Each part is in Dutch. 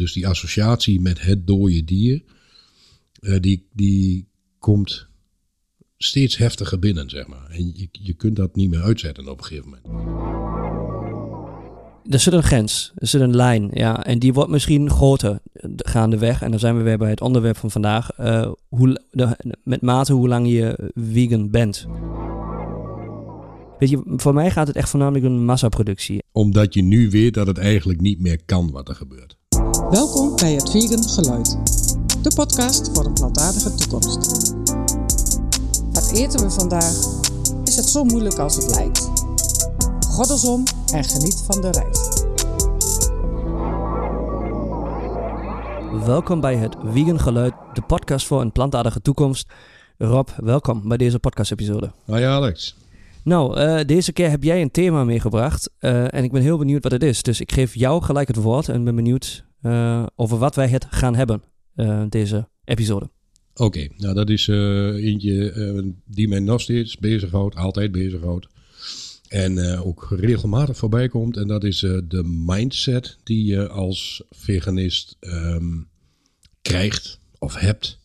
Dus die associatie met het dode dier, eh, die, die komt steeds heftiger binnen, zeg maar. En je, je kunt dat niet meer uitzetten op een gegeven moment. Er zit een grens, er zit een lijn, ja. En die wordt misschien groter eh, gaandeweg. En dan zijn we weer bij het onderwerp van vandaag. Uh, hoe, de, met mate hoe lang je vegan bent. Weet je, voor mij gaat het echt voornamelijk om massaproductie. Omdat je nu weet dat het eigenlijk niet meer kan wat er gebeurt. Welkom bij het Vegan Geluid. De podcast voor een plantaardige toekomst. Wat eten we vandaag? Is het zo moeilijk als het lijkt? Goddelsom en geniet van de reis. Welkom bij het Vegan Geluid, de podcast voor een plantaardige toekomst. Rob, welkom bij deze podcast-episode. Hoi Alex. Nou, uh, deze keer heb jij een thema meegebracht uh, en ik ben heel benieuwd wat het is. Dus ik geef jou gelijk het woord en ben benieuwd uh, over wat wij het gaan hebben, deze episode. Oké, nou dat is eentje die mij nog steeds bezighoudt, altijd bezighoudt. En ook regelmatig voorbij komt. En dat is de mindset die je als veganist um, krijgt of hebt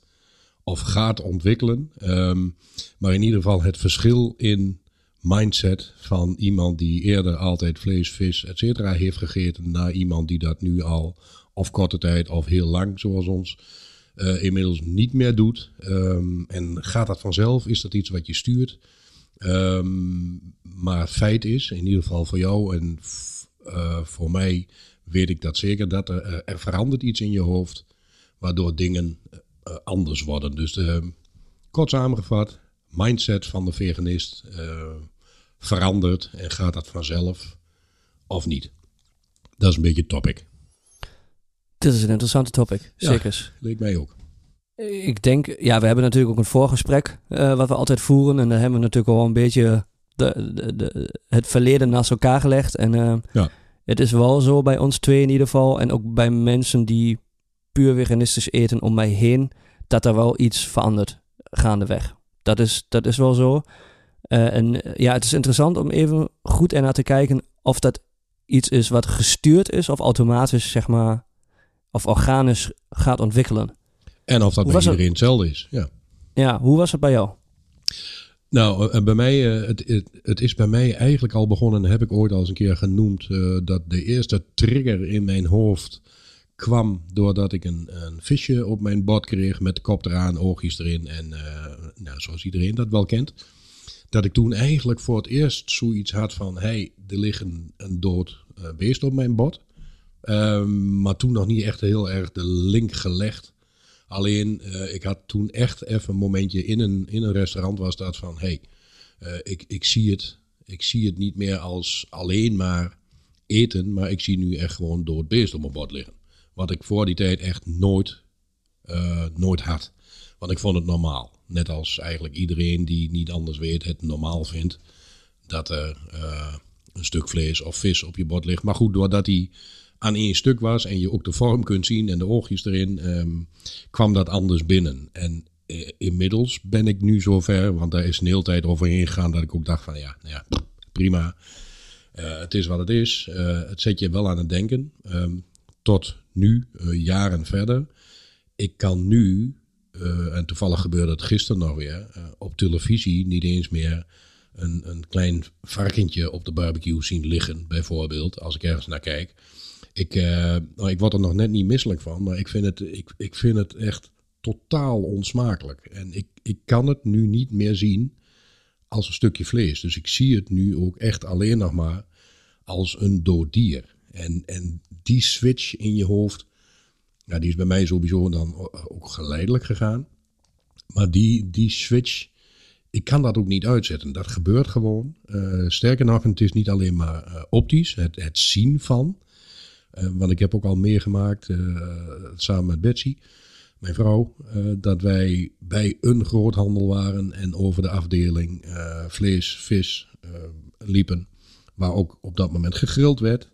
of gaat ontwikkelen. Um, maar in ieder geval het verschil in mindset van iemand die eerder altijd vlees, vis, et cetera heeft gegeten, naar iemand die dat nu al of korte tijd of heel lang, zoals ons, uh, inmiddels niet meer doet. Um, en gaat dat vanzelf? Is dat iets wat je stuurt? Um, maar feit is, in ieder geval voor jou en uh, voor mij weet ik dat zeker, dat er, uh, er verandert iets in je hoofd, waardoor dingen anders worden. Dus kort samengevat, mindset van de veganist verandert en gaat dat vanzelf of niet? Dat is een beetje topic. Dit is een interessante topic, zeker. Ja, leek mij ook. Ik denk, ja, we hebben natuurlijk ook een voorgesprek uh, wat we altijd voeren. En daar hebben we natuurlijk al een beetje de, de, de, het verleden naast elkaar gelegd. En uh, ja. het is wel zo bij ons twee in ieder geval. En ook bij mensen die puur veganistisch eten om mij heen. Dat er wel iets verandert gaandeweg. Dat is, dat is wel zo. Uh, en ja, het is interessant om even goed ernaar te kijken of dat iets is wat gestuurd is of automatisch, zeg maar, of organisch gaat ontwikkelen. En of dat hoe bij iedereen hetzelfde is, ja. Ja, hoe was het bij jou? Nou, uh, bij mij, uh, het, het, het, is bij mij eigenlijk al begonnen, heb ik ooit al eens een keer genoemd, dat de eerste trigger in mijn hoofd kwam doordat ik een, een visje op mijn bord kreeg met de kop eraan, oogjes erin en nou, zoals iedereen dat wel kent dat ik toen eigenlijk voor het eerst zoiets had van: hey, er ligt een, een dood uh, beest op mijn bord. Um, maar toen nog niet echt heel erg de link gelegd. Alleen, uh, ik had toen echt even een momentje in een, in een restaurant was dat van: hey, uh, ik, ik zie het. Ik zie het niet meer als alleen maar eten, maar ik zie nu echt gewoon dood beest op mijn bord liggen. Wat ik voor die tijd echt nooit, nooit had. Want ik vond het normaal. Net als eigenlijk iedereen die niet anders weet het normaal vindt dat er een stuk vlees of vis op je bord ligt. Maar goed, doordat hij aan één stuk was en je ook de vorm kunt zien en de oogjes erin, um, kwam dat anders binnen. En uh, inmiddels ben ik nu zover, want daar is een hele tijd overheen gegaan dat ik ook dacht van ja, nou ja prima. Uh, het is wat het is. het zet je wel aan het denken. Um, tot nu, jaren verder. Ik kan nu en toevallig gebeurde het gisteren nog weer, op televisie niet eens meer een, een klein varkentje op de barbecue zien liggen, bijvoorbeeld, als ik ergens naar kijk. Ik, uh, nou, ik word er nog net niet misselijk van, maar ik vind het, ik, ik vind het echt totaal onsmakelijk. En ik, ik kan het nu niet meer zien als een stukje vlees. Dus ik zie het nu ook echt alleen nog maar als een dood dier. En, en die switch in je hoofd, ja, die is bij mij sowieso dan ook geleidelijk gegaan. Maar die, die switch, ik kan dat ook niet uitzetten. Dat gebeurt gewoon. Uh, sterker nog, het is niet alleen maar uh, optisch, het, het zien van. Uh, want ik heb ook al meegemaakt, samen met Betsy, mijn vrouw, dat wij bij een groothandel waren en over de afdeling vlees, vis liepen. Waar ook op dat moment gegrild werd.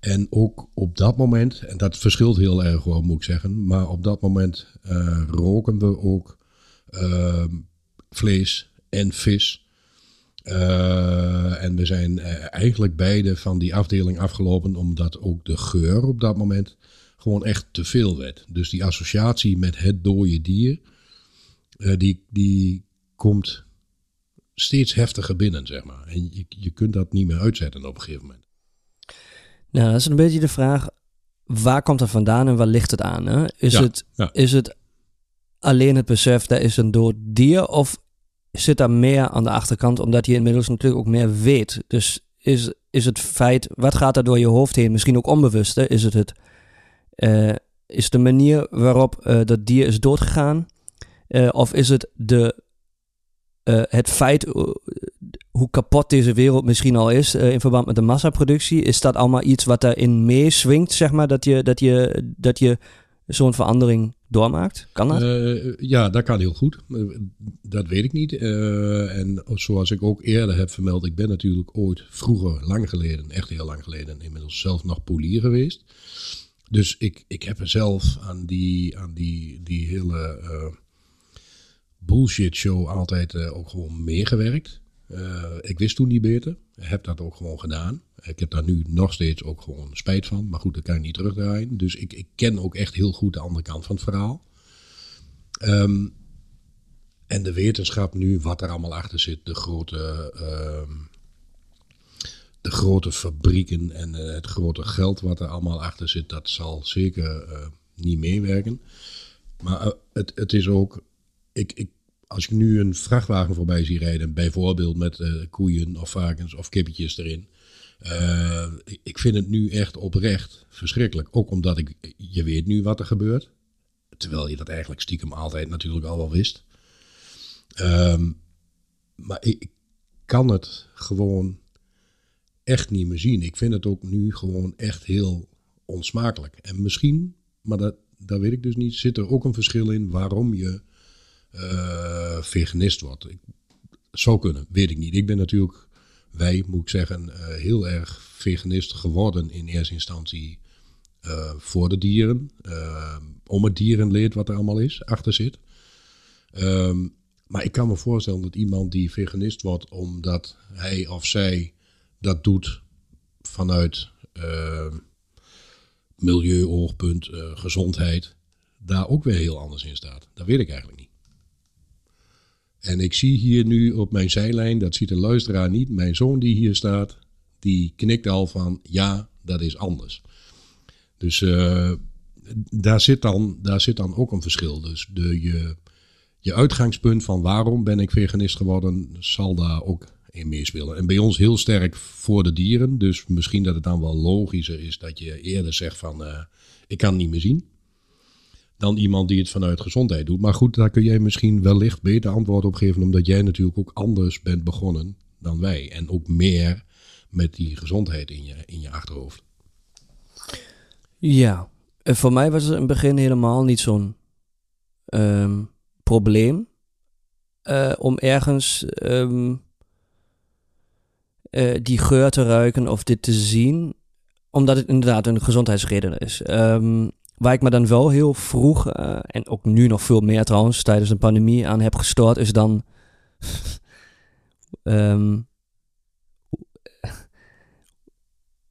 En ook op dat moment, en dat verschilt heel erg wel moet ik zeggen, maar op dat moment roken we ook vlees en vis. Uh, en we zijn eigenlijk beide van die afdeling afgelopen, omdat ook de geur op dat moment gewoon echt te veel werd. Dus die associatie met het dode dier, uh, die, die komt steeds heftiger binnen, zeg maar. En je, je kunt dat niet meer uitzetten op een gegeven moment. Nou, dat is een beetje de vraag, waar komt het vandaan en waar ligt het aan? Hè? Is, het, is het alleen het besef, dat is een dood dier, of zit daar meer aan de achterkant, omdat je inmiddels natuurlijk ook meer weet? Dus is, is het feit, wat gaat er door je hoofd heen, misschien ook onbewust, is het het... Uh, is de manier waarop uh, dat dier is doodgegaan? Uh, of is het de het feit hoe kapot deze wereld misschien al is in verband met de massaproductie, is dat allemaal iets wat daarin meeswingt, zeg maar, dat je, dat je, dat je zo'n verandering doormaakt? Kan dat? ja, dat kan heel goed. dat weet ik niet. en zoals ik ook eerder heb vermeld, ik ben natuurlijk ooit vroeger, lang geleden, echt heel lang geleden, inmiddels zelf nog polier geweest. Dus ik, ik heb er zelf aan die, aan die, die hele bullshit show altijd ook gewoon meegewerkt. Uh, ik wist toen niet beter. Heb dat ook gewoon gedaan. Ik heb daar nu nog steeds ook gewoon spijt van. Maar goed, dat kan ik niet terugdraaien. Dus ik, ik ken ook echt heel goed de andere kant van het verhaal. Um, en de wetenschap nu, wat er allemaal achter zit. De grote, uh, de grote fabrieken en uh, het grote geld wat er allemaal achter zit. Dat zal zeker niet meewerken. Maar het, het is ook ik, ik, als ik nu een vrachtwagen voorbij zie rijden, bijvoorbeeld met uh, koeien of varkens of kippetjes erin. Uh, ik vind het nu echt oprecht verschrikkelijk. Ook omdat ik, je weet nu wat er gebeurt. Terwijl je dat eigenlijk stiekem altijd natuurlijk al wel wist. Um, maar ik, ik kan het gewoon echt niet meer zien. Ik vind het ook nu gewoon echt heel onsmakelijk. En misschien, maar dat, dat weet ik dus niet, zit er ook een verschil in waarom je uh, veganist wordt. Ik, zou kunnen, weet ik niet. Ik ben natuurlijk, wij moet ik zeggen, uh, heel erg veganist geworden in eerste instantie uh, voor de dieren. om het dierenleed wat er allemaal is, achter zit. Um, maar ik kan me voorstellen dat iemand die veganist wordt omdat hij of zij dat doet vanuit uh, milieuoogpunt, uh, gezondheid, daar ook weer heel anders in staat. Dat weet ik eigenlijk niet. En ik zie hier nu op mijn zijlijn, dat ziet de luisteraar niet, mijn zoon die hier staat, die knikt al van ja, dat is anders. Dus uh, daar, zit dan, daar zit dan ook een verschil. Dus de, je, je uitgangspunt van waarom ben ik veganist geworden, zal daar ook in meespelen. En bij ons heel sterk voor de dieren. Dus misschien dat het dan wel logischer is dat je eerder zegt van uh, ik kan het niet meer zien dan iemand die het vanuit gezondheid doet. Maar goed, daar kun jij misschien wellicht beter antwoord op geven, omdat jij natuurlijk ook anders bent begonnen dan wij. En ook meer met die gezondheid in je, in je achterhoofd. Ja, en voor mij was het in het begin helemaal niet zo'n um, probleem uh, om ergens um, die geur te ruiken of dit te zien, omdat het inderdaad een gezondheidsreden is. Um, Waar ik me dan wel heel vroeg, uh, en ook nu nog veel meer trouwens, tijdens een pandemie aan heb gestoord, is dan. um,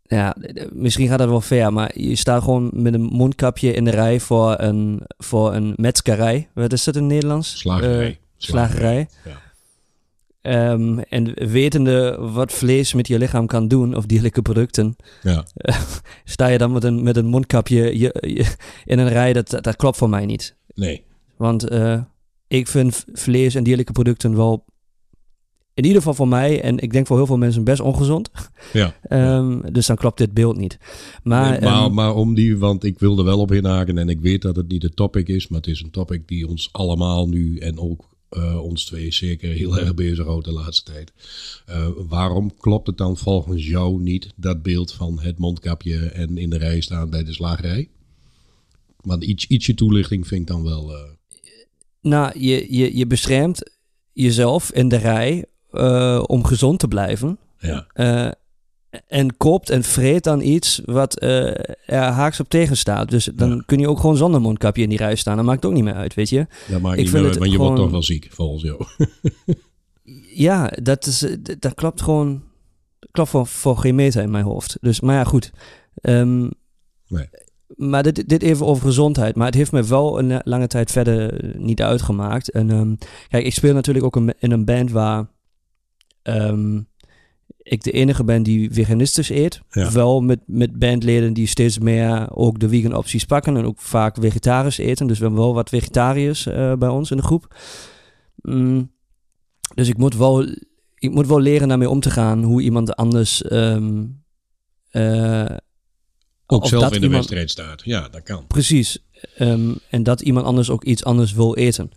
ja, misschien gaat dat wel ver, maar je staat gewoon met een mondkapje in de rij voor een, voor een metzgerij. Wat is dat in het Nederlands? Slagerij. Uh, slagerij. Ja. Um, en wetende wat vlees met je lichaam kan doen, of dierlijke producten, ja. sta je dan met een, met een mondkapje je, je, in een rij, dat, dat klopt voor mij niet. Nee. Want uh, ik vind vlees en dierlijke producten wel, in ieder geval voor mij, en ik denk voor heel veel mensen best ongezond. Ja. um, dus dan klopt dit beeld niet. Maar, nee, maar, um, maar, om die, want ik wilde wel op inhaken en ik weet dat het niet de topic is, maar het is een topic die ons allemaal nu en ook uh, ons twee zeker heel erg bezighoudt de laatste tijd. Uh, waarom klopt het dan volgens jou niet, dat beeld van het mondkapje en in de rij staan bij de slagerij? Maar iets, ietsje toelichting vind ik dan wel. Uh... Nou, je, je, je beschermt jezelf in de rij om gezond te blijven. Ja en koopt en vreet dan iets wat uh, er haaks op tegen staat. Dus dan ja. kun je ook gewoon zonder mondkapje in die rij staan. Dat maakt ook niet meer uit, weet je. Dat maakt ik niet meer uit, maar je gewoon... wordt toch wel ziek, volgens jou. ja, dat, is, dat klopt gewoon... klopt voor, voor geen meter in mijn hoofd. Dus, maar ja, goed. Um, nee. maar dit, dit even over gezondheid. Maar het heeft me wel een lange tijd verder niet uitgemaakt. En um, kijk, ik speel natuurlijk ook in een band waar um, ik de enige ben die veganistisch eet. Ja. Wel met, met bandleden die steeds meer ook de vegan opties pakken. En ook vaak vegetarisch eten. Dus we hebben wel wat vegetariërs uh, bij ons in de groep. Mm, dus ik moet wel, ik moet wel leren daarmee om te gaan. Hoe iemand anders... Um, uh, ook zelf in de iemand, wedstrijd staat. Ja, dat kan. Precies. Um, en dat iemand anders ook iets anders wil eten.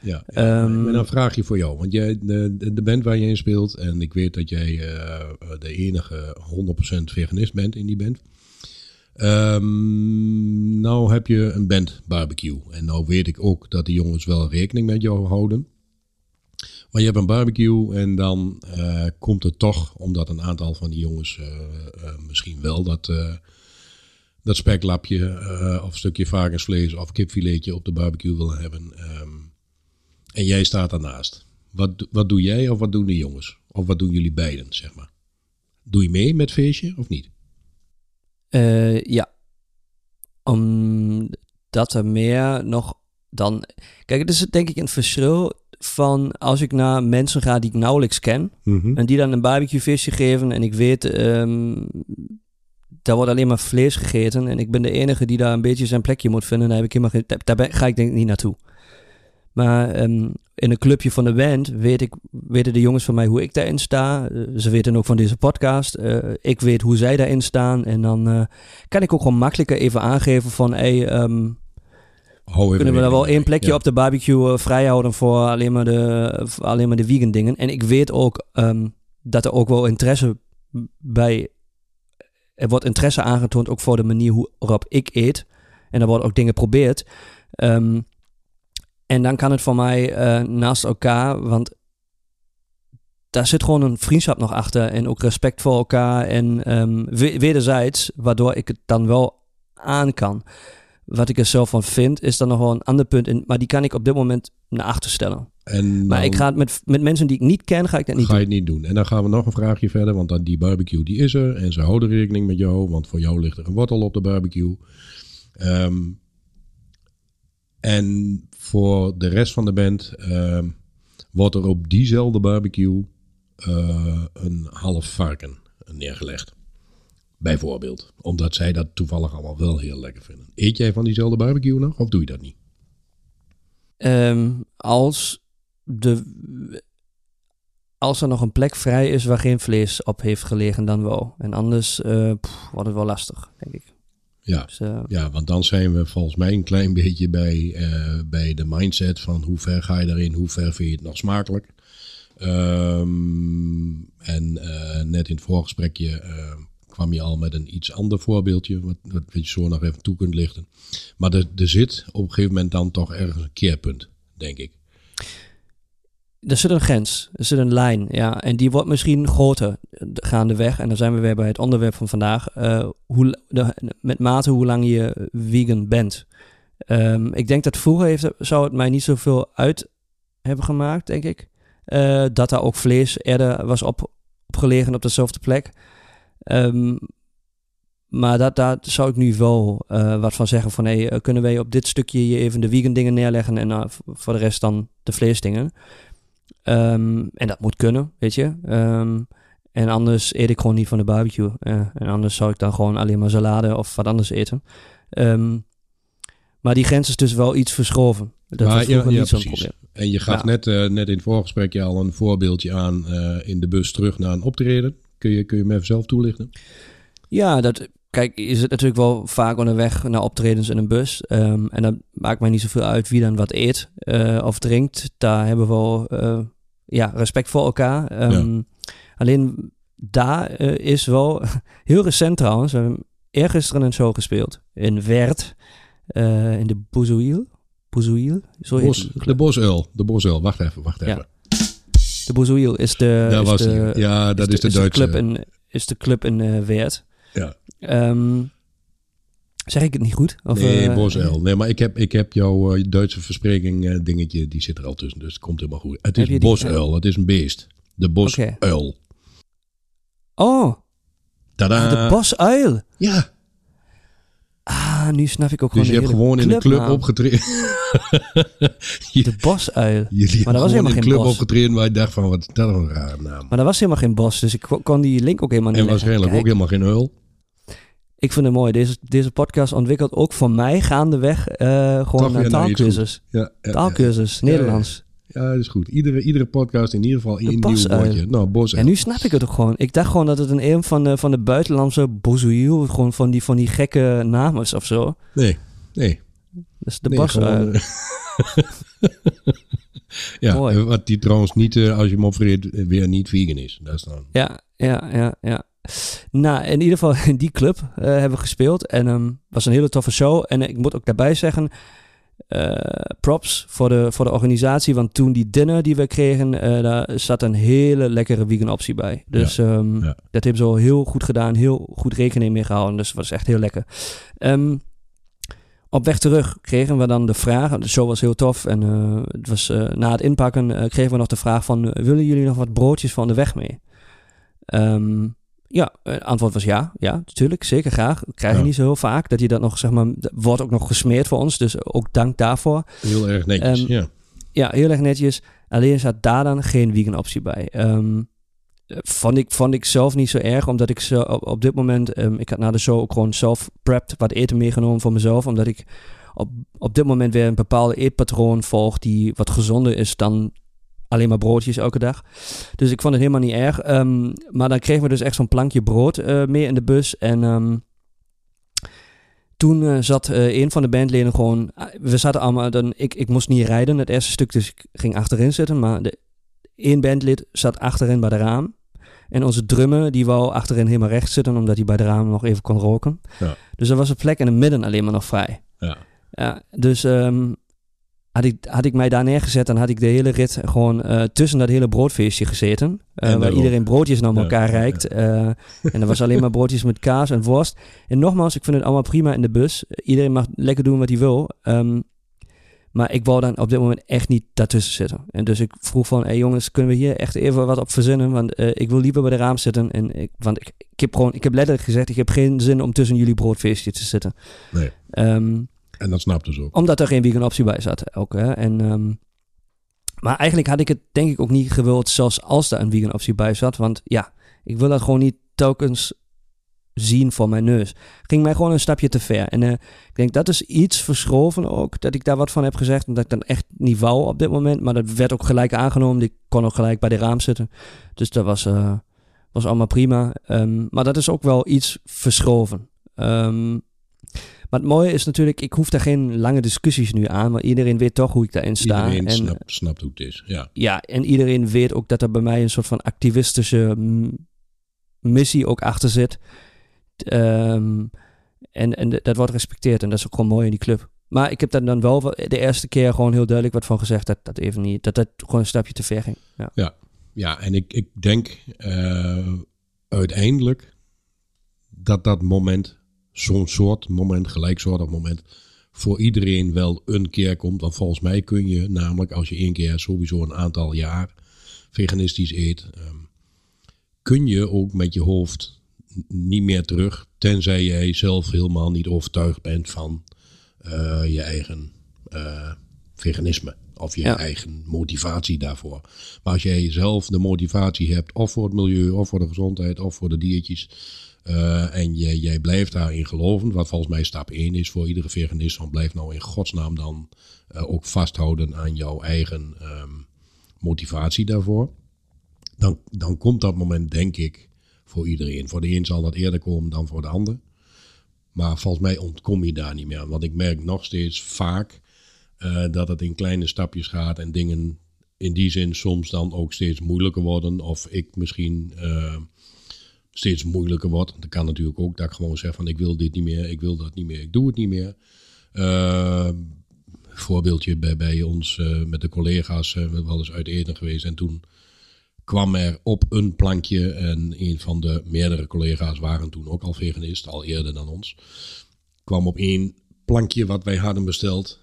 Ja, ja. Um, en dan vraag je voor jou, want jij, de, de band waar je in speelt, en ik weet dat jij uh, de enige 100% veganist bent in die band. Um, nou heb je een band barbecue. En nou weet ik ook dat die jongens wel rekening met jou houden. Maar je hebt een barbecue en dan uh, komt het toch, omdat een aantal van die jongens uh, uh, misschien wel dat, dat speklapje of stukje varkensvlees of kipfiletje op de barbecue willen hebben. Um, en jij staat daarnaast. Wat, wat doe jij of wat doen de jongens? Of wat doen jullie beiden, zeg maar? Doe je mee met feestje of niet? Uh, ja. Omdat er meer nog dan... Kijk, het is denk ik een verschil van als ik naar mensen ga die ik nauwelijks ken... Mhm. en die dan een barbecuefeestje geven en ik weet... Um, daar wordt alleen maar vlees gegeten en ik ben de enige die daar een beetje zijn plekje moet vinden. Daar, heb ik helemaal geen, daar ga ik denk ik niet naartoe. Maar um, in een clubje van de band weet ik, weten de jongens van mij hoe ik daarin sta. Uh, ze weten ook van deze podcast. Uh, ik weet hoe zij daarin staan. En dan uh, kan ik ook gewoon makkelijker even aangeven van... Hey, um, kunnen we daar wel één plekje ja. op de barbecue vrijhouden voor alleen maar de, alleen maar de vegan dingen. En ik weet ook um, dat er ook wel interesse bij... Er wordt interesse aangetoond ook voor de manier hoe, waarop ik eet. En er worden ook dingen geprobeerd. Um, en dan kan het voor mij uh, naast elkaar, want daar zit gewoon een vriendschap nog achter en ook respect voor elkaar en um, wederzijds, waardoor ik het dan wel aan kan. Wat ik er zelf van vind, is dan nog wel een ander punt, in, maar die kan ik op dit moment naar achter stellen. En maar ik ga het met, met mensen die ik niet ken, ga ik dat niet ga doen. Ga je het niet doen. En dan gaan we nog een vraagje verder, want dan die barbecue die is er en ze houden rekening met jou, want voor jou ligt er een wortel op de barbecue. Um, en voor de rest van de band uh, wordt er op diezelfde barbecue uh, een half varken neergelegd. Bijvoorbeeld. Omdat zij dat toevallig allemaal wel heel lekker vinden. Eet jij van diezelfde barbecue nog of doe je dat niet? Um, als, de, als er nog een plek vrij is waar geen vlees op heeft gelegen, dan wel. En anders pff, wordt het wel lastig, denk ik. Ja, dus, uh, ja, want dan zijn we volgens mij een klein beetje bij, uh, bij de mindset van hoe ver ga je daarin, hoe ver vind je het nog smakelijk. Um, en uh, net in het voorgesprekje kwam je al met een iets ander voorbeeldje, wat, wat je zo nog even toe kunt lichten. Maar er, er zit op een gegeven moment dan toch ergens een keerpunt, denk ik. Er zit een grens, er zit een lijn, ja. En die wordt misschien groter gaandeweg. En dan zijn we weer bij het onderwerp van vandaag. Uh, hoe, met mate hoe lang je vegan bent. Um, ik denk dat vroeger heeft, zou het mij niet zoveel uit hebben gemaakt, denk ik. Uh, dat daar ook vlees eerder was op, opgelegen op dezelfde plek. Um, maar dat, daar zou ik nu wel wat van zeggen. Van hey, kunnen wij op dit stukje je even de vegan dingen neerleggen en voor de rest dan de vleesdingen. Um, en dat moet kunnen, weet je. Um, en anders eet ik gewoon niet van de barbecue. Uh, en anders zou ik dan gewoon alleen maar salade of wat anders eten. Um, maar die grens is dus wel iets verschoven. Dat maar, ja, ja, niet zo'n probleem. En je gaf ja. net, uh, net in het voorgesprekje al een voorbeeldje aan uh, in de bus terug naar een optreden. Kun je, kun je me even zelf toelichten? Ja, dat, kijk, je zit natuurlijk wel vaak onderweg naar optredens in een bus. Um, en dat maakt mij niet zoveel uit wie dan wat eet uh, of drinkt. Daar hebben we wel uh, ja, respect voor elkaar. Um, ja. Alleen daar uh, is wel heel recent trouwens. We hebben eergisteren een show gespeeld in Werd. in de. Bouzouil? Zo Bos, de Bosuil. De Bosuil. Wacht even, wacht even. Ja. De Bouzouil is de... Daar is was de, Ja, dat is de, is de Duitse... Club in, is de club in Werd. Ja. Um, zeg ik het niet goed? Of, nee, uh, Bosuil. Nee, maar ik heb, ik heb jouw uh, Duitse verspreking uh, dingetje, die zit er al tussen. Dus het komt helemaal goed. Het is Bosuil. Het is een beest. De bosuil. Okay. Oh. Tada. De bosuil. Ja. Ah, Ah, nu snap ik ook dus gewoon je hebt gewoon in een club opgetreden. de bosuil. Jullie maar dat was helemaal geen club bos. opgetreden waar je dacht van, wat is dat een rare naam. Maar dat was helemaal geen bos, dus ik kon die link ook helemaal niet En waarschijnlijk ook helemaal geen uil. Ik vind het mooi. Deze, deze podcast ontwikkelt ook voor mij gaandeweg uh, gewoon een taalkursus. Ja, ja, taalkursus, Nederlands. Ja, dat is goed. Iedere, iedere podcast in ieder geval een nieuw woordje. Nou, bos. En nu snap ik het ook gewoon. Ik dacht gewoon dat het een een van de, van de buitenlandse bozoeil, gewoon van die, van die gekke namen of zo. Nee, nee. Dat is de nee, bos. Gewoon, uh, ja, Mooi. wat die trouwens niet, uh, als je hem opvreet, weer niet vegan is. Dat is dan... Ja, ja, ja, ja. Nou, in ieder geval in die club uh, hebben we gespeeld. En um, was een hele toffe show. En ik moet ook daarbij zeggen, uh, props voor de, voor de organisatie. Want toen die dinner die we kregen, uh, daar zat een hele lekkere vegan optie bij. Dus ja, um, ja. dat hebben ze al heel goed gedaan. Heel goed rekening mee gehouden. Dus het was echt heel lekker. Um, op weg terug kregen we dan de vraag, de show was heel tof en uh, het was, na het inpakken kregen we nog de vraag van, willen jullie nog wat broodjes van de weg mee? Um, ja, het antwoord was ja. Ja, natuurlijk. Zeker graag. Dat krijg je niet zo heel vaak. Dat je dat nog, zeg maar, wordt ook nog gesmeerd voor ons. Dus ook dank daarvoor. Heel erg netjes, um, ja. Ja, heel erg netjes. Alleen zat daar dan geen vegan optie bij. Um, vond, ik, vond ik zelf niet zo erg, omdat ik zo op, op dit moment... Um, ik had na de show ook gewoon zelf prepped wat eten meegenomen voor mezelf. Omdat ik op, op dit moment weer een bepaalde eetpatroon volg... die wat gezonder is dan alleen maar broodjes elke dag. Dus ik vond het helemaal niet erg. Um, maar dan kregen we dus echt zo'n plankje brood uh, mee in de bus. En um, toen uh, zat uh, een van de bandleden gewoon... we zaten allemaal... Dan, ik, ik moest niet rijden het eerste stuk, dus ik ging achterin zitten. Maar de, één bandlid zat achterin bij de raam. En onze drummer, die wou achterin helemaal rechts zitten... omdat hij bij de raam nog even kon roken. Ja. Dus er was een plek in het midden alleen maar nog vrij. Ja. Ja, dus um, had ik, had ik mij daar neergezet, dan had ik de hele rit gewoon uh, tussen dat hele broodfeestje gezeten. Uh, waar iedereen broodjes naar elkaar ja, reikt. Uh, en er was alleen maar broodjes met kaas en worst. En nogmaals, ik vind het allemaal prima in de bus. Iedereen mag lekker doen wat hij wil. Um, maar ik wou dan op dit moment echt niet daartussen zitten. En dus ik vroeg van, hey jongens, kunnen we hier echt even wat op verzinnen? Want ik wil liever bij de raam zitten. En ik, want ik, ik, heb gewoon, ik heb letterlijk gezegd, ik heb geen zin om tussen jullie broodfeestje te zitten. Nee. Um, en dat snapte ze ook. Omdat er geen vegan optie bij zat. Ook, hè? En, um, maar eigenlijk had ik het denk ik ook niet gewild, zelfs als er een vegan optie bij zat. Want ja, ik wil dat gewoon niet telkens zien voor mijn neus. Ging mij gewoon een stapje te ver. En uh, ik denk dat is iets verschoven ook, dat ik daar wat van heb gezegd. Omdat ik dan echt niet wou op dit moment. Maar dat werd ook gelijk aangenomen. Ik kon ook gelijk bij de raam zitten. Dus dat was, uh, was allemaal prima. Um, maar dat is ook wel iets verschoven. Um, maar het mooie is natuurlijk, ik hoef daar geen lange discussies nu aan, want iedereen weet toch hoe ik daarin sta. Iedereen en, snapt, snapt hoe het is, ja. Ja, en iedereen weet ook dat er bij mij een soort van activistische missie ook achter zit. Um, en, en dat wordt respecteerd en dat is ook gewoon mooi in die club. Maar ik heb daar dan wel de eerste keer gewoon heel duidelijk wat van gezegd dat dat even niet, dat dat gewoon een stapje te ver ging. Ja, ja, ja en ik, ik denk uh, uiteindelijk dat dat moment zo'n soort moment, gelijksoortig moment, voor iedereen wel een keer komt. Want volgens mij kun je namelijk, als je één keer sowieso een aantal jaar veganistisch eet, um, kun je ook met je hoofd niet meer terug, tenzij jij zelf helemaal niet overtuigd bent van uh, je eigen uh, veganisme. Of je eigen motivatie daarvoor. Maar als jij zelf de motivatie hebt, of voor het milieu, of voor de gezondheid, of voor de diertjes uh, en jij, jij blijft daarin geloven, wat volgens mij stap 1 is voor iedere veganist, van blijf nou in godsnaam dan uh, ook vasthouden aan jouw eigen um, motivatie daarvoor. Dan, dan komt dat moment, denk ik, voor iedereen. Voor de een zal dat eerder komen dan voor de ander. Maar volgens mij ontkom je daar niet meer. Want ik merk nog steeds vaak uh, dat het in kleine stapjes gaat en dingen in die zin soms dan ook steeds moeilijker worden. Of ik misschien steeds moeilijker wordt. Dat kan natuurlijk ook dat ik gewoon zeg van ik wil dit niet meer, ik wil dat niet meer, ik doe het niet meer. Uh, voorbeeldje bij, bij ons uh, met de collega's, uh, we wel eens uit eten geweest en toen kwam er op een plankje en een van de meerdere collega's waren toen ook al veganist, al eerder dan ons, kwam op één plankje wat wij hadden besteld,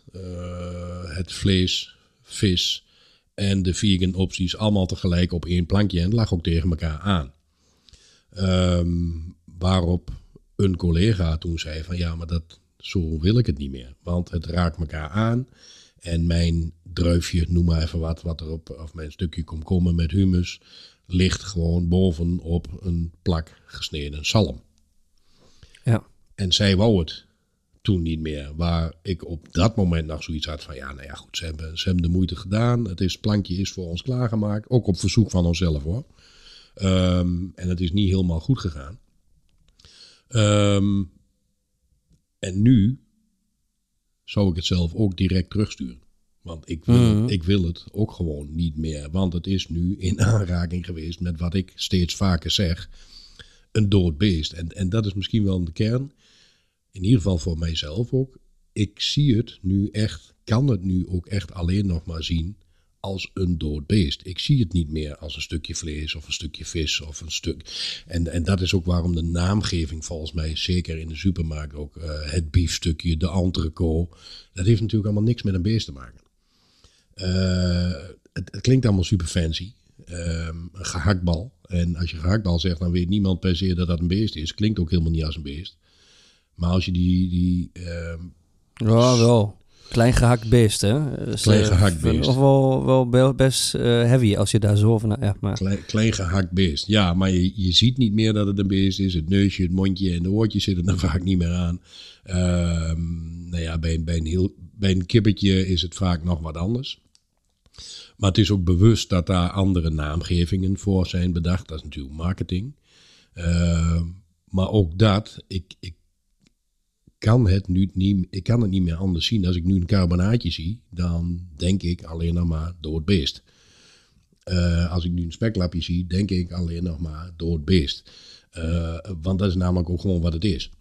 het vlees, vis en de vegan opties allemaal tegelijk op één plankje en lag ook tegen elkaar aan. Um, waarop een collega toen zei van ja, maar dat, zo wil ik het niet meer. Want het raakt elkaar aan. En mijn druifje, noem maar even wat, wat erop, of mijn stukje komkommer met humus, ligt gewoon bovenop een plak gesneden zalm. Ja. En zij wou het toen niet meer. Waar ik op dat moment nog zoiets had van, ja, nou ja, goed, ze hebben, ze hebben de moeite gedaan. Het, is, het plankje is voor ons klaargemaakt. Ook op verzoek van onszelf hoor. Ehm, en het is niet helemaal goed gegaan. Ehm, en nu zou ik het zelf ook direct terugsturen. Want ik wil, Mhm. ik wil het ook gewoon niet meer. Want het is nu in aanraking geweest met wat ik steeds vaker zeg. Een dood beest. En, en dat is misschien wel de kern. In ieder geval voor mijzelf ook. Ik zie het nu echt, kan het nu ook echt alleen nog maar zien als een dood beest. Ik zie het niet meer als een stukje vlees of een stukje vis of een stuk. En, en dat is ook waarom de naamgeving volgens mij, zeker in de supermarkt ook, eh, het biefstukje, de entrecote, dat heeft natuurlijk allemaal niks met een beest te maken. Eh, het, het klinkt allemaal super fancy. Ehm, een gehaktbal. En als je gehaktbal zegt, dan weet niemand per se dat dat een beest is. Klinkt ook helemaal niet als een beest. Maar als je die, die ehm, Ja, wel. Klein gehakt beest, hè? Dus, Klein eh, gehakt beest. Of wel, wel be- best eh, heavy als je daar zo van... Ja, maar... Klein, klein gehakt beest. Ja, maar je, je ziet niet meer dat het een beest is. Het neusje, het mondje en de oortjes zitten er vaak niet meer aan. Ehm, nou ja, bij, een- bij, een heel, bij een kippetje is het vaak nog wat anders. Maar het is ook bewust dat daar andere naamgevingen voor zijn bedacht. Dat is natuurlijk marketing. Ehm, maar ook dat, ik, ik kan het nu niet, ik kan het niet meer anders zien. Als ik nu een carbonaatje zie, dan denk ik alleen nog maar dood beest. Eh, als ik nu een speklapje zie, denk ik alleen nog maar dood beest. Eh, want dat is namelijk ook gewoon wat het is.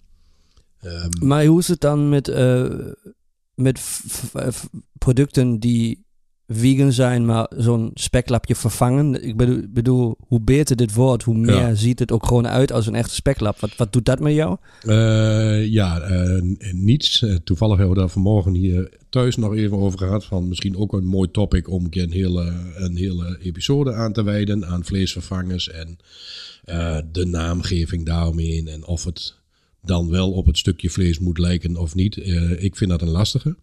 Ehm, Maar hoe is het dan met, eh, met producten die vegan zijn, maar zo'n speklapje vervangen? Ik bedoel, bedoel, hoe beter dit wordt, hoe meer Ja. ziet het ook gewoon uit als een echte speklap. Wat, wat doet dat met jou? Eh, ja, eh, n- niets. Eh, toevallig hebben we daar vanmorgen hier thuis nog even over gehad. Van misschien ook een mooi topic om een keer een hele, een hele episode aan te wijden aan vleesvervangers en eh, de naamgeving daaromheen. En of het dan wel op het stukje vlees moet lijken of niet. Eh, ik vind dat een lastige.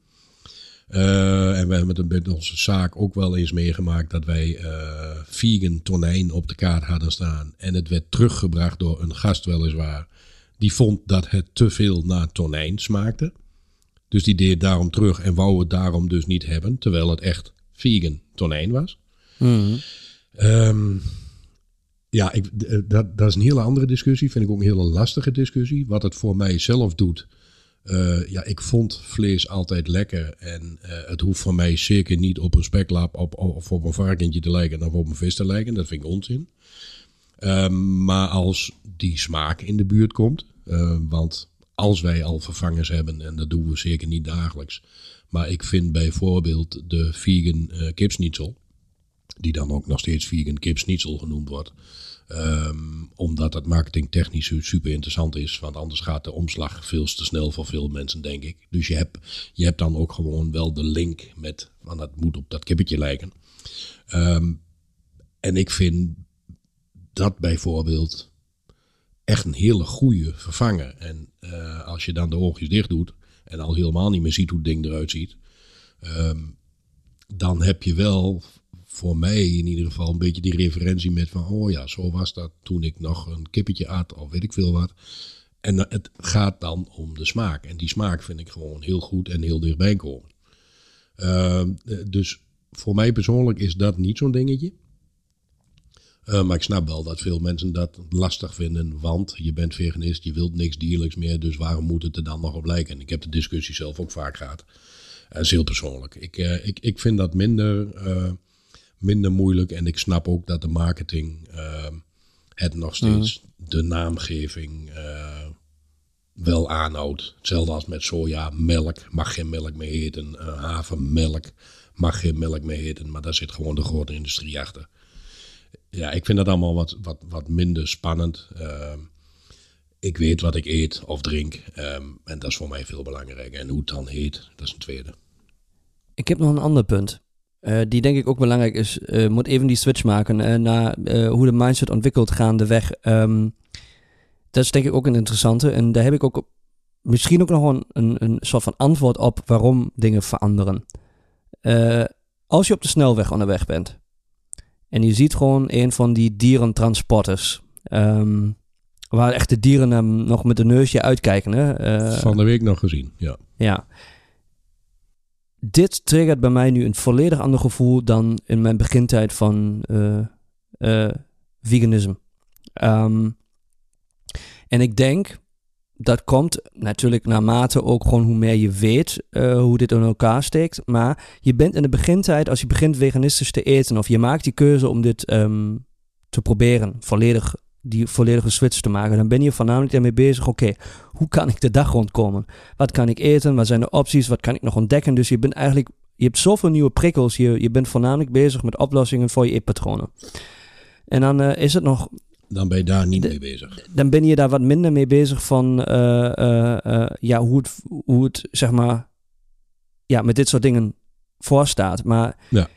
Eh, en we hebben het met onze zaak ook wel eens meegemaakt dat wij eh vegan tonijn op de kaart hadden staan. En het werd teruggebracht door een gast weliswaar. Die vond dat het te veel naar tonijn smaakte. Dus die deed daarom terug en wou het daarom dus niet hebben. Terwijl het echt vegan tonijn was. Ehm, ja, ik, eh, dat, dat is een hele andere discussie. Vind ik ook een hele lastige discussie. Wat het voor mij zelf doet. Eh, ja, ik vond vlees altijd lekker. En eh, het hoeft voor mij zeker niet op een speklap op, of op een varkentje te lijken of op een vis te lijken. Dat vind ik onzin. Ehm, maar als die smaak in de buurt komt. eh, want als wij al vervangers hebben, en dat doen we zeker niet dagelijks. Maar ik vind bijvoorbeeld de vegan kipsnitzel die dan ook nog steeds vegan kipsnitzel genoemd wordt. Ehm, omdat dat marketingtechnisch su- super interessant is. Want anders gaat de omslag veel te snel voor veel mensen, denk ik. Dus je hebt, je hebt dan ook gewoon wel de link met, van dat moet op dat kippetje lijken. Ehm, en ik vind dat bijvoorbeeld echt een hele goede vervanger. En eh, als je dan de oogjes dicht doet en al helemaal niet meer ziet hoe het ding eruit ziet, ehm, dan heb je wel voor mij in ieder geval een beetje die referentie met van, oh ja, zo was dat toen ik nog een kippetje at of weet ik veel wat. En dan- het gaat dan om de smaak. En die smaak vind ik gewoon heel goed en heel dichtbij komen. Ehm, eh, dus voor mij persoonlijk is dat niet zo'n dingetje. Eh, maar ik snap wel dat veel mensen dat lastig vinden, want je bent veganist, je wilt niks dierlijks meer, dus waarom moet het er dan nog op lijken? En ik heb de discussie zelf ook vaak gehad. Dat is heel persoonlijk. Ik, eh, ik, ik vind dat minder, eh, minder moeilijk en ik snap ook dat de marketing eh, het nog steeds de naamgeving eh, wel aanhoudt. Hetzelfde als met soja, melk mag geen melk meer heten, eh, havermelk mag geen melk meer heten, maar daar zit gewoon de grote industrie achter. Ja, ik vind dat allemaal wat, wat, wat minder spannend. Ehm, ik weet wat ik eet of drink. ehm, en dat is voor mij veel belangrijker. En hoe het dan heet, dat is een tweede. Ik heb nog een ander punt. Eh, die denk ik ook belangrijk is. eh moet even die switch maken eh, naar hoe de mindset ontwikkelt gaandeweg. Ehm dat is denk ik ook een interessante. En daar heb ik ook misschien ook nog een, een, een soort van antwoord op waarom dingen veranderen. Uh, als je op de snelweg onderweg bent en je ziet gewoon een van die dierentransporters, um, waar echt de dieren hem nog met een neusje uitkijken. Hè? Uh, van de week nog gezien, ja. Ja. Dit triggert bij mij nu een volledig ander gevoel dan in mijn begintijd van uh, veganisme. Um, en ik denk dat komt natuurlijk naarmate ook gewoon hoe meer je weet uh, hoe dit in elkaar steekt. Maar je bent in de begintijd, als je begint veganistisch te eten of je maakt die keuze om dit um, te proberen, volledig die volledige switch te maken, dan ben je voornamelijk daarmee bezig. Oké, hoe kan ik de dag rondkomen? Wat kan ik eten? Wat zijn de opties? Wat kan ik nog ontdekken? Dus je bent eigenlijk, je hebt zoveel nieuwe prikkels. Je, je bent voornamelijk bezig met oplossingen voor je eetpatronen. En dan uh, is het nog dan ben je daar niet mee bezig. Dan ben je daar wat minder mee bezig van uh, uh, ja, hoe, het, hoe het zeg maar ja, met dit soort dingen voorstaat. Maar ja.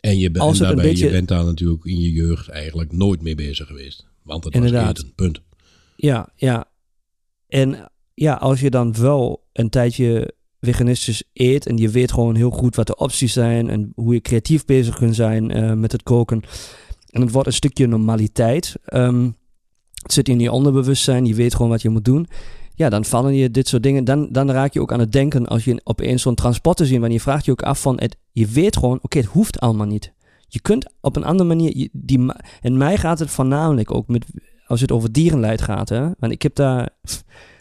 En je, bent daarbij, beetje... je bent daar natuurlijk in je jeugd eigenlijk nooit mee bezig geweest. Want het Inderdaad. was eten, punt. Ja, ja. En ja, als je dan wel een tijdje veganistisch eet en je weet gewoon heel goed wat de opties zijn en hoe je creatief bezig kunt zijn uh, met het koken en het wordt een stukje normaliteit. Um, het zit in je onderbewustzijn, je weet gewoon wat je moet doen. Ja, dan vallen je dit soort dingen. Dan, dan raak je ook aan het denken als je opeens zo'n transport te zien. Wanneer je vraagt je ook af van, het, je weet gewoon, oké, het hoeft allemaal niet. Je kunt op een andere manier, die, en mij gaat het voornamelijk ook met, als het over dierenleid gaat. Hè? Want ik heb daar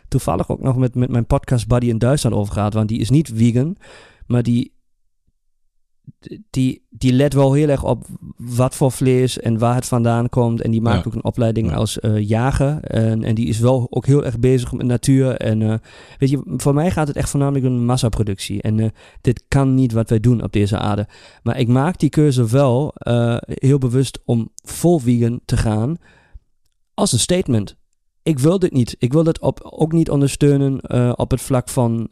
toevallig ook nog met, met mijn podcast buddy in Duitsland over gehad. Want die is niet vegan, maar die die, die let wel heel erg op wat voor vlees en waar het vandaan komt. En die maakt ook een opleiding als uh, jager. En, en die is wel ook heel erg bezig met natuur. En uh, weet je, voor mij gaat het echt voornamelijk om massaproductie. En uh, dit kan niet wat wij doen op deze aarde. Maar ik maak die keuze wel heel bewust om vol vegan te gaan als een statement. Ik wil dit niet. Ik wil dit op, ook niet ondersteunen op het vlak van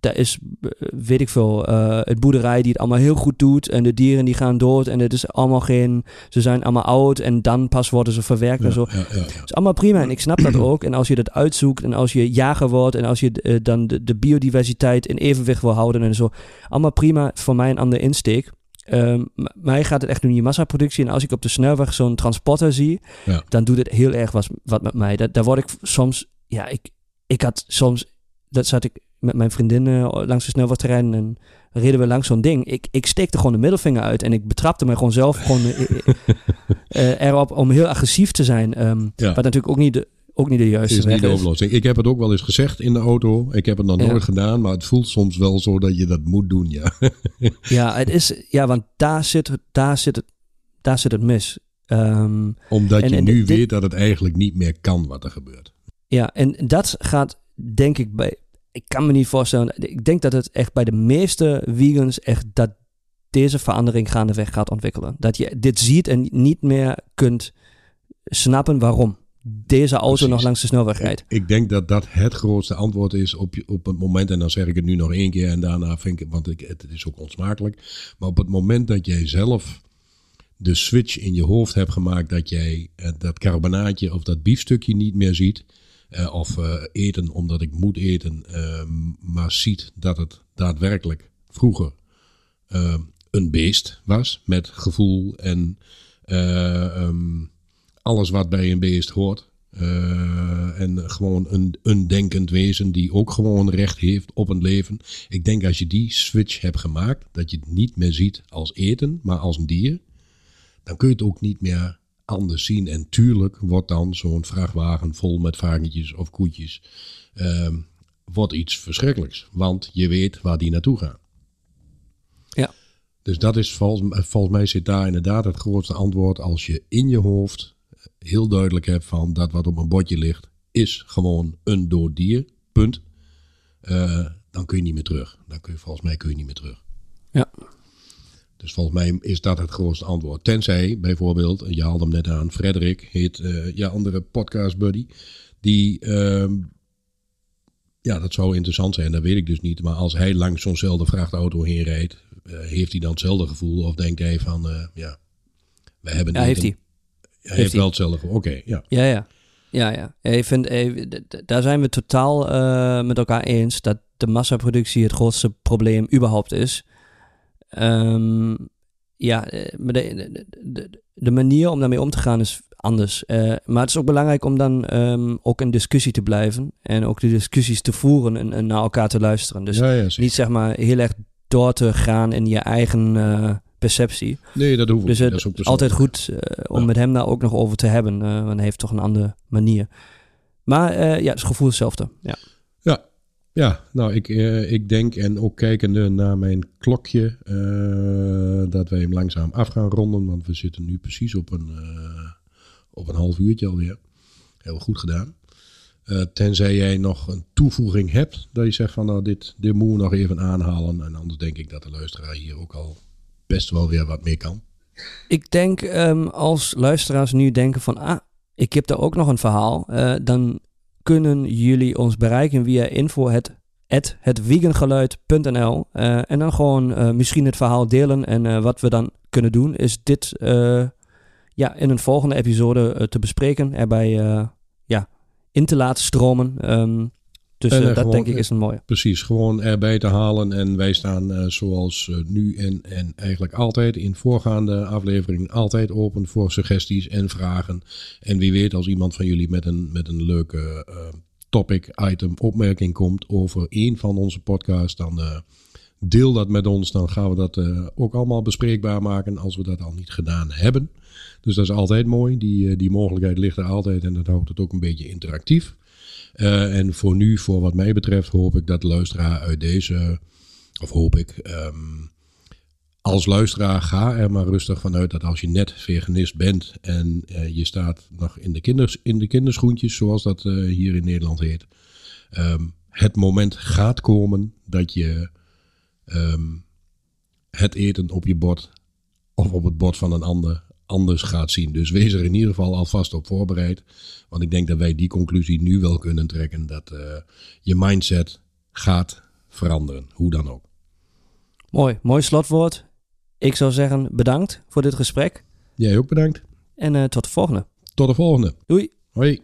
daar is, eh, weet ik veel, uh, het boerderij die het allemaal heel goed doet. En de dieren die gaan dood. En het is allemaal geen, ze zijn allemaal oud. En dan pas worden ze verwerkt en zo. Ja, ja, is allemaal prima. En ik snap dat ook. En als je dat uitzoekt en als je jager wordt. En als je uh, dan de, de, biodiversiteit in evenwicht wil houden en zo. Allemaal prima. Voor mij een andere insteek. Um, mij gaat het echt om je massaproductie. En als ik op de snelweg zo'n transporter zie, dan doet het heel erg wat, wat met mij. Dat, daar word ik soms, ja, ik, ik had soms, dat zat ik met mijn vriendinnen langs de snelwegterrein en reden we langs zo'n ding. Ik, ik steekte gewoon de middelvinger uit en ik betrapte me gewoon zelf gewoon uh, erop om heel agressief te zijn. Um, ja. Wat natuurlijk ook niet de, ook niet de juiste is niet de oplossing. Ik heb het ook wel eens gezegd in de auto. Ik heb het nog nooit gedaan, maar het voelt soms wel zo dat je dat moet doen, ja. ja, het is, ja, want daar zit, daar zit, het, daar zit het mis. Um, Omdat je nu weet dat het eigenlijk niet meer kan wat er gebeurt. Ja, en dat gaat denk ik bij, ik kan me niet voorstellen. Ik denk dat het echt bij de meeste vegans echt dat deze verandering gaandeweg gaat ontwikkelen. Dat je dit ziet en niet meer kunt snappen waarom deze auto nog langs de snelweg rijdt. Ik, ik, denk dat dat het grootste antwoord is op, op het moment, en dan zeg ik het nu nog één keer en daarna vind ik, want ik, het is ook onsmakelijk, maar op het moment dat jij zelf de switch in je hoofd hebt gemaakt dat jij eh, dat carbonaatje of dat biefstukje niet meer ziet, uh, of uh, eten omdat ik moet eten, uh, maar ziet dat het daadwerkelijk vroeger ehm, een beest was met gevoel en um, alles wat bij een beest hoort. en gewoon een, een denkend wezen die ook gewoon recht heeft op een leven. Ik denk als je die switch hebt gemaakt, dat je het niet meer ziet als eten, maar als een dier, dan kun je het ook niet meer anders zien. En tuurlijk wordt dan zo'n vrachtwagen vol met varkentjes of koetjes uh, wordt iets verschrikkelijks. Want je weet waar die naartoe gaan. Ja. Dus dat is volgens, volgens mij zit daar inderdaad het grootste antwoord. Als je in je hoofd heel duidelijk hebt van dat wat op een bordje ligt, is gewoon een dood dier. Punt. Uh, dan kun je niet meer terug. Dan kun je volgens mij kun je niet meer terug. Ja. Dus volgens mij is dat het grootste antwoord. Tenzij bijvoorbeeld, je haalde hem net aan, Frederik heet uh, je andere podcast buddy. Die, uh, ja, dat zou interessant zijn, dat weet ik dus niet. Maar als hij langs zo'nzelfde vrachtauto heen rijdt, uh, heeft hij dan hetzelfde gevoel? Of denkt hij van, uh, ja, we hebben... Ja, heeft hij. Hij heeft, wel hetzelfde Oké, ja. Ja, ja. Ja, ja. Ik vind, daar zijn we totaal met elkaar eens dat de massaproductie het grootste probleem überhaupt is. Um, ja, de, de, de, de, manier om daarmee om te gaan is anders. Uh, maar het is ook belangrijk om dan um, ook in discussie te blijven. En ook de discussies te voeren en, en naar elkaar te luisteren. Dus ja, ja, niet zeg maar heel erg door te gaan in je eigen uh, perceptie. Nee, dat hoeft dus niet. Het is altijd goed uh, om met hem daar ook nog over te hebben. want hij heeft toch een andere manier. Maar ja, het gevoel hetzelfde. Ja. Ja, nou, ik, uh, ik denk en ook kijkende naar mijn klokje, uh, dat wij hem langzaam af gaan ronden. Want we zitten nu precies op een, uh, op een half uurtje alweer. Heel goed gedaan. tenzij jij nog een toevoeging hebt, dat je zegt van nou, dit, dit moeten we nog even aanhalen. En anders denk ik dat de luisteraar hier ook al best wel weer wat meer kan. Ik denk um, als luisteraars nu denken van ah, ik heb daar ook nog een verhaal, dan kunnen jullie ons bereiken via info het, uh, en dan gewoon uh, misschien het verhaal delen. En uh, wat we dan kunnen doen, is dit ja, in een volgende episode te bespreken. Erbij ja, in te laten stromen. Um, dus uh, dat denk ik is een mooie. Precies, gewoon erbij te halen. En wij staan uh, zoals uh, nu en, en eigenlijk altijd in voorgaande afleveringen altijd open voor suggesties en vragen. En wie weet als iemand van jullie met een, met een leuke topic, item, opmerking komt over een van onze podcasts, dan deel dat met ons. Dan gaan we dat ook allemaal bespreekbaar maken als we dat al niet gedaan hebben. Dus dat is altijd mooi. Die, die mogelijkheid ligt er altijd en dat houdt het ook een beetje interactief. Uh, en voor nu, voor wat mij betreft, hoop ik dat de luisteraar uit deze, of hoop ik, um, als luisteraar ga er maar rustig vanuit dat als je net veganist bent en uh, je staat nog in de, kinders, in de kinderschoentjes, zoals dat uh, hier in Nederland heet, um, het moment gaat komen dat je um, het eten op je bord of op het bord van een ander anders gaat zien. Dus wees er in ieder geval alvast op voorbereid. Want ik denk dat wij die conclusie nu wel kunnen trekken. Dat uh, je mindset gaat veranderen. Hoe dan ook. Mooi, mooi slotwoord. Ik zou zeggen bedankt voor dit gesprek. Jij ook bedankt. En uh, tot de volgende. Tot de volgende. Doei. Hoi.